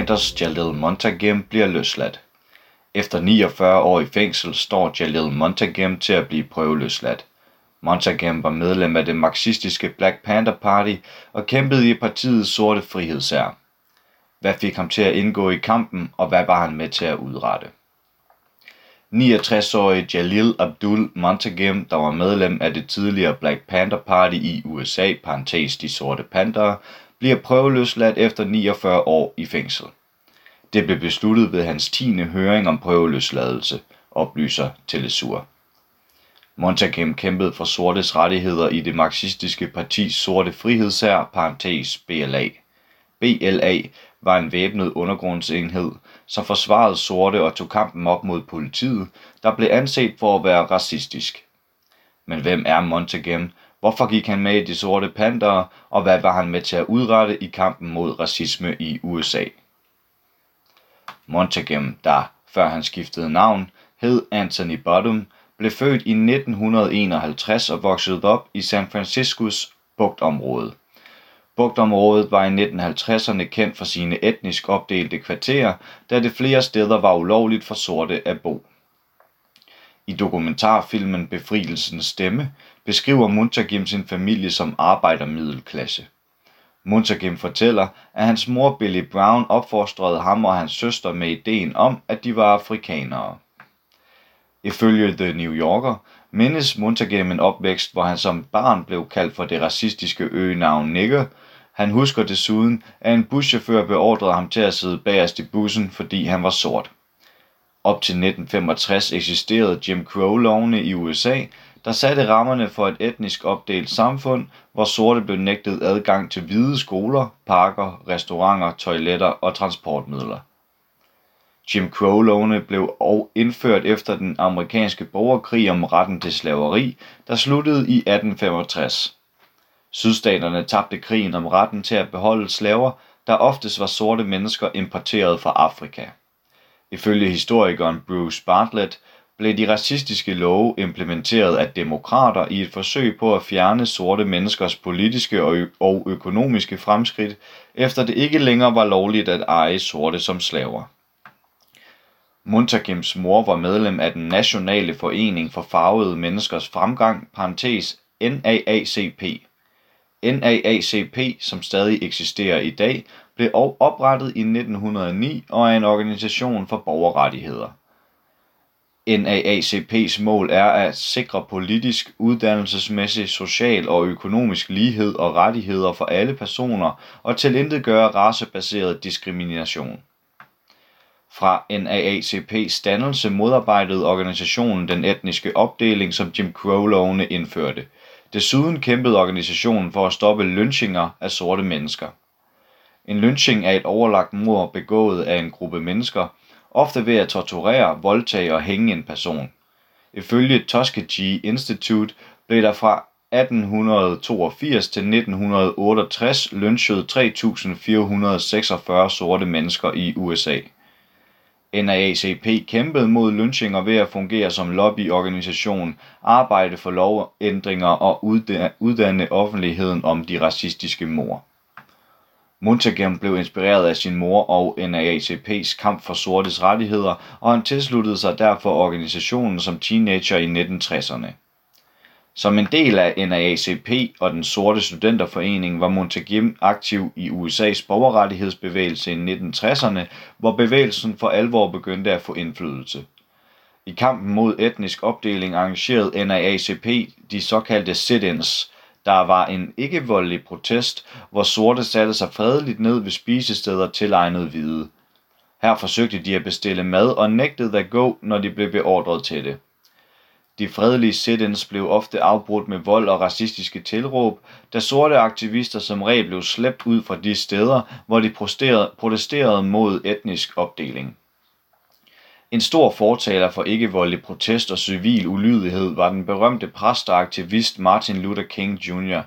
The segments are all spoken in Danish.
Sanders Jalil Montagem bliver løsladt. Efter 49 år i fængsel står Jalil Montagem til at blive prøveløsladt. Montagem var medlem af det marxistiske Black Panther Party og kæmpede i partiets sorte frihedsær. Hvad fik ham til at indgå i kampen, og hvad var han med til at udrette? 69-årige Jalil Abdul Montagem, der var medlem af det tidligere Black Panther Party i USA, parentes de sorte pantere, bliver prøveløsladt efter 49 år i fængsel. Det blev besluttet ved hans 10. høring om prøveløsladelse, oplyser Telesur. Montagem kæmpede for sortes rettigheder i det marxistiske partis sorte frihedsær, parentes BLA. BLA var en væbnet undergrundsenhed, som forsvarede sorte og tog kampen op mod politiet, der blev anset for at være racistisk. Men hvem er Montagem? Hvorfor gik han med i de sorte pantere, og hvad var han med til at udrette i kampen mod racisme i USA? Montagem, der, før han skiftede navn, hed Anthony Bottom, blev født i 1951 og voksede op i San Franciscos bugtområde. Bugtområdet var i 1950'erne kendt for sine etnisk opdelte kvarterer, da det flere steder var ulovligt for sorte at bo. I dokumentarfilmen Befrielsens stemme beskriver Muntagim sin familie som arbejdermiddelklasse. Muntagim fortæller, at hans mor Billy Brown opfostrede ham og hans søster med ideen om, at de var afrikanere. Ifølge The New Yorker mindes Muntagim en opvækst, hvor han som barn blev kaldt for det racistiske øgenavn nigger. Han husker desuden, at en buschauffør beordrede ham til at sidde bagerst i bussen, fordi han var sort. Op til 1965 eksisterede Jim Crow-lovene i USA, der satte rammerne for et etnisk opdelt samfund, hvor sorte blev nægtet adgang til hvide skoler, parker, restauranter, toiletter og transportmidler. Jim Crow-lovene blev indført efter den amerikanske borgerkrig om retten til slaveri, der sluttede i 1865. Sydstaterne tabte krigen om retten til at beholde slaver, der oftest var sorte mennesker importeret fra Afrika. Ifølge historikeren Bruce Bartlett blev de racistiske love implementeret af demokrater i et forsøg på at fjerne sorte menneskers politiske og økonomiske fremskridt, efter det ikke længere var lovligt at eje sorte som slaver. Muntagims mor var medlem af den Nationale Forening for Farvede Menneskers Fremgang, parentes NAACP. NAACP, som stadig eksisterer i dag, blev oprettet i 1909 og er en organisation for borgerrettigheder. NAACP's mål er at sikre politisk, uddannelsesmæssig, social og økonomisk lighed og rettigheder for alle personer og tilintetgøre racebaseret diskrimination. Fra NAACP's dannelse modarbejdede organisationen den etniske opdeling, som Jim Crow-lovene indførte. Desuden kæmpede organisationen for at stoppe lynchinger af sorte mennesker. En lynching er et overlagt mord begået af en gruppe mennesker, ofte ved at torturere, voldtage og hænge en person. Ifølge Tuskegee Institute blev der fra 1882 til 1968 lynchet 3.446 sorte mennesker i USA. NAACP kæmpede mod lynchinger ved at fungere som lobbyorganisation, arbejde for lovændringer og uddanne offentligheden om de racistiske mord. Muntagem blev inspireret af sin mor og NAACP's kamp for sortes rettigheder, og han tilsluttede sig derfor organisationen som teenager i 1960'erne. Som en del af NAACP og den sorte studenterforening var Muntagim aktiv i USA's borgerrettighedsbevægelse i 1960'erne, hvor bevægelsen for alvor begyndte at få indflydelse. I kampen mod etnisk opdeling arrangerede NAACP de såkaldte sit-ins, der var en ikke-voldelig protest, hvor sorte satte sig fredeligt ned ved spisesteder tilegnet hvide. Her forsøgte de at bestille mad og nægtede at gå, når de blev beordret til det. De fredelige sit-ins blev ofte afbrudt med vold og racistiske tilråb, da sorte aktivister som regel blev slæbt ud fra de steder, hvor de protesterede mod etnisk opdeling. En stor fortaler for ikke-voldelig protest og civil ulydighed var den berømte præst og aktivist Martin Luther King Jr.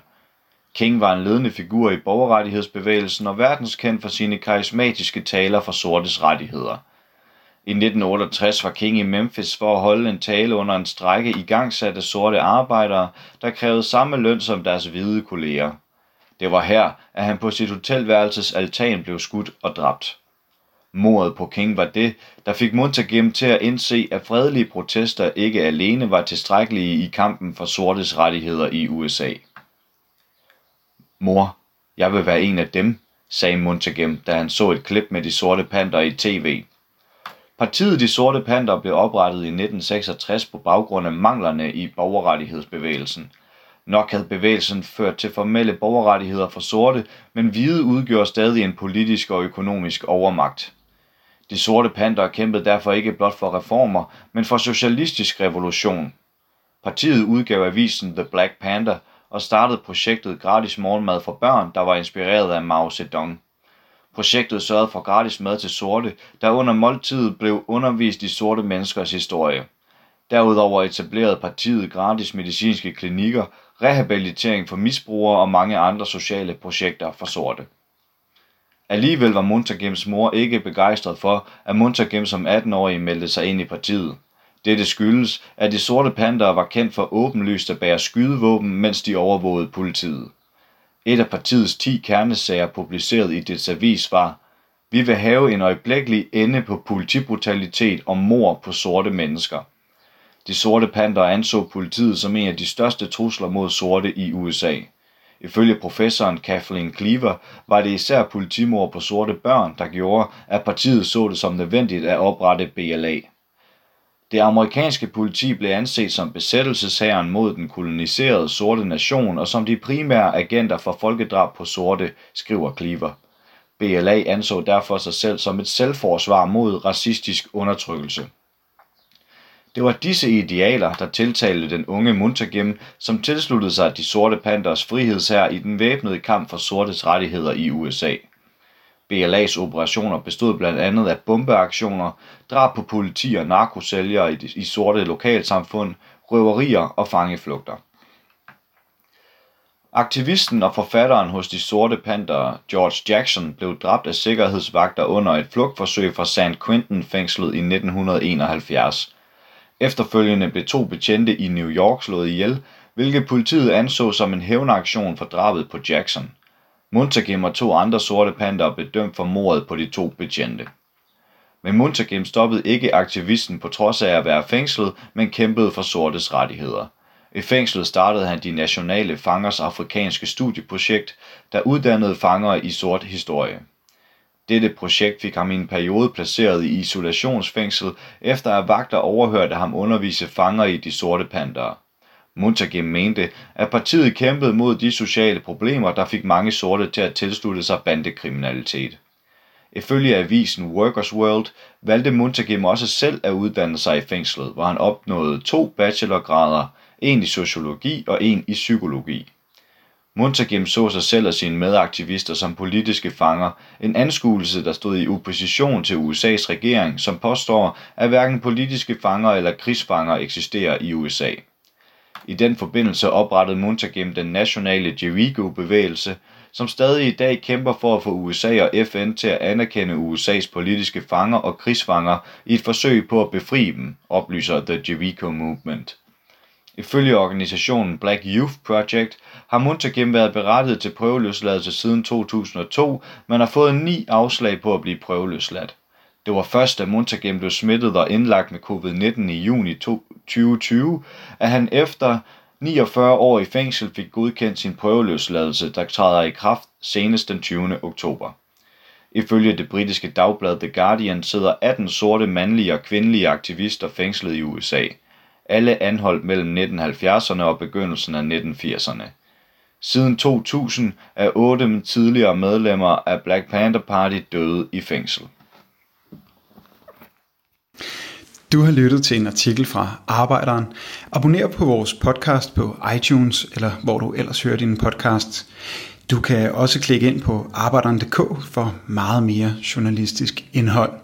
King var en ledende figur i borgerrettighedsbevægelsen og verdenskendt for sine karismatiske taler for sortes rettigheder. I 1968 var King i Memphis for at holde en tale under en strække igangsatte sorte arbejdere, der krævede samme løn som deres hvide kolleger. Det var her, at han på sit hotelværelses altan blev skudt og dræbt. Mordet på King var det, der fik Muntagim til at indse, at fredelige protester ikke alene var tilstrækkelige i kampen for sortes rettigheder i USA. Mor, jeg vil være en af dem, sagde Muntagim, da han så et klip med de sorte panter i tv. Partiet De Sorte Panter blev oprettet i 1966 på baggrund af manglerne i borgerrettighedsbevægelsen. Nok havde bevægelsen ført til formelle borgerrettigheder for sorte, men hvide udgjorde stadig en politisk og økonomisk overmagt. De sorte panter kæmpede derfor ikke blot for reformer, men for socialistisk revolution. Partiet udgav avisen The Black Panther og startede projektet Gratis Morgenmad for Børn, der var inspireret af Mao Zedong. Projektet sørgede for gratis mad til sorte, der under måltidet blev undervist i sorte menneskers historie. Derudover etablerede partiet gratis medicinske klinikker, rehabilitering for misbrugere og mange andre sociale projekter for sorte. Alligevel var Muntagims mor ikke begejstret for, at Muntagim som 18-årig meldte sig ind i partiet. Dette skyldes, at de sorte pandere var kendt for åbenlyst at bære skydevåben, mens de overvågede politiet. Et af partiets 10 kernesager publiceret i dets avis var, vi vil have en øjeblikkelig ende på politibrutalitet og mord på sorte mennesker. De sorte pandere anså politiet som en af de største trusler mod sorte i USA. Ifølge professoren Kathleen Cleaver var det især politimord på sorte børn, der gjorde, at partiet så det som nødvendigt at oprette BLA. Det amerikanske politi blev anset som besættelseshæren mod den koloniserede sorte nation og som de primære agenter for folkedrab på sorte, skriver Cleaver. BLA anså derfor sig selv som et selvforsvar mod racistisk undertrykkelse. Det var disse idealer, der tiltalte den unge Muntagim, som tilsluttede sig de sorte Panthers frihedsherr i den væbnede kamp for sortes rettigheder i USA. BLA's operationer bestod blandt andet af bombeaktioner, drab på politi og narkosælgere i, i sorte lokalsamfund, røverier og fangeflugter. Aktivisten og forfatteren hos de sorte panter, George Jackson, blev dræbt af sikkerhedsvagter under et flugtforsøg fra San Quentin fængslet i 1971. Efterfølgende blev to betjente i New York slået ihjel, hvilket politiet anså som en hævnaktion for drabet på Jackson. Muntagim og to andre sorte panter blev dømt for mordet på de to betjente. Men Muntagim stoppede ikke aktivisten på trods af at være fængslet, men kæmpede for sortes rettigheder. I fængslet startede han de nationale fangers afrikanske studieprojekt, der uddannede fanger i sort historie. Dette projekt fik ham i en periode placeret i isolationsfængsel, efter at vagter overhørte ham undervise fanger i de sorte pantere. Muntagim mente, at partiet kæmpede mod de sociale problemer, der fik mange sorte til at tilslutte sig bandekriminalitet. Ifølge avisen Workers World valgte Muntagim også selv at uddanne sig i fængslet, hvor han opnåede to bachelorgrader, en i sociologi og en i psykologi. Muntagim så sig selv og sine medaktivister som politiske fanger, en anskuelse, der stod i opposition til USA's regering, som påstår, at hverken politiske fanger eller krigsfanger eksisterer i USA. I den forbindelse oprettede Muntagim den nationale Jericho-bevægelse, som stadig i dag kæmper for at få USA og FN til at anerkende USA's politiske fanger og krigsfanger i et forsøg på at befri dem, oplyser The Jericho Movement. Ifølge organisationen Black Youth Project har Muntagim været berettiget til prøveløsladelse siden 2002, men har fået ni afslag på at blive prøveløsladt. Det var først, da Muntagim blev smittet og indlagt med covid-19 i juni 2020, at han efter 49 år i fængsel fik godkendt sin prøveløsladelse, der træder i kraft senest den 20. oktober. Ifølge det britiske dagblad The Guardian sidder 18 sorte mandlige og kvindelige aktivister fængslet i USA. Alle anholdt mellem 1970'erne og begyndelsen af 1980'erne. Siden 2000 er otte tidligere medlemmer af Black Panther Party døde i fængsel. Du har lyttet til en artikel fra Arbejderen. Abonner på vores podcast på iTunes, eller hvor du ellers hører din podcast. Du kan også klikke ind på arbejderen.dk for meget mere journalistisk indhold.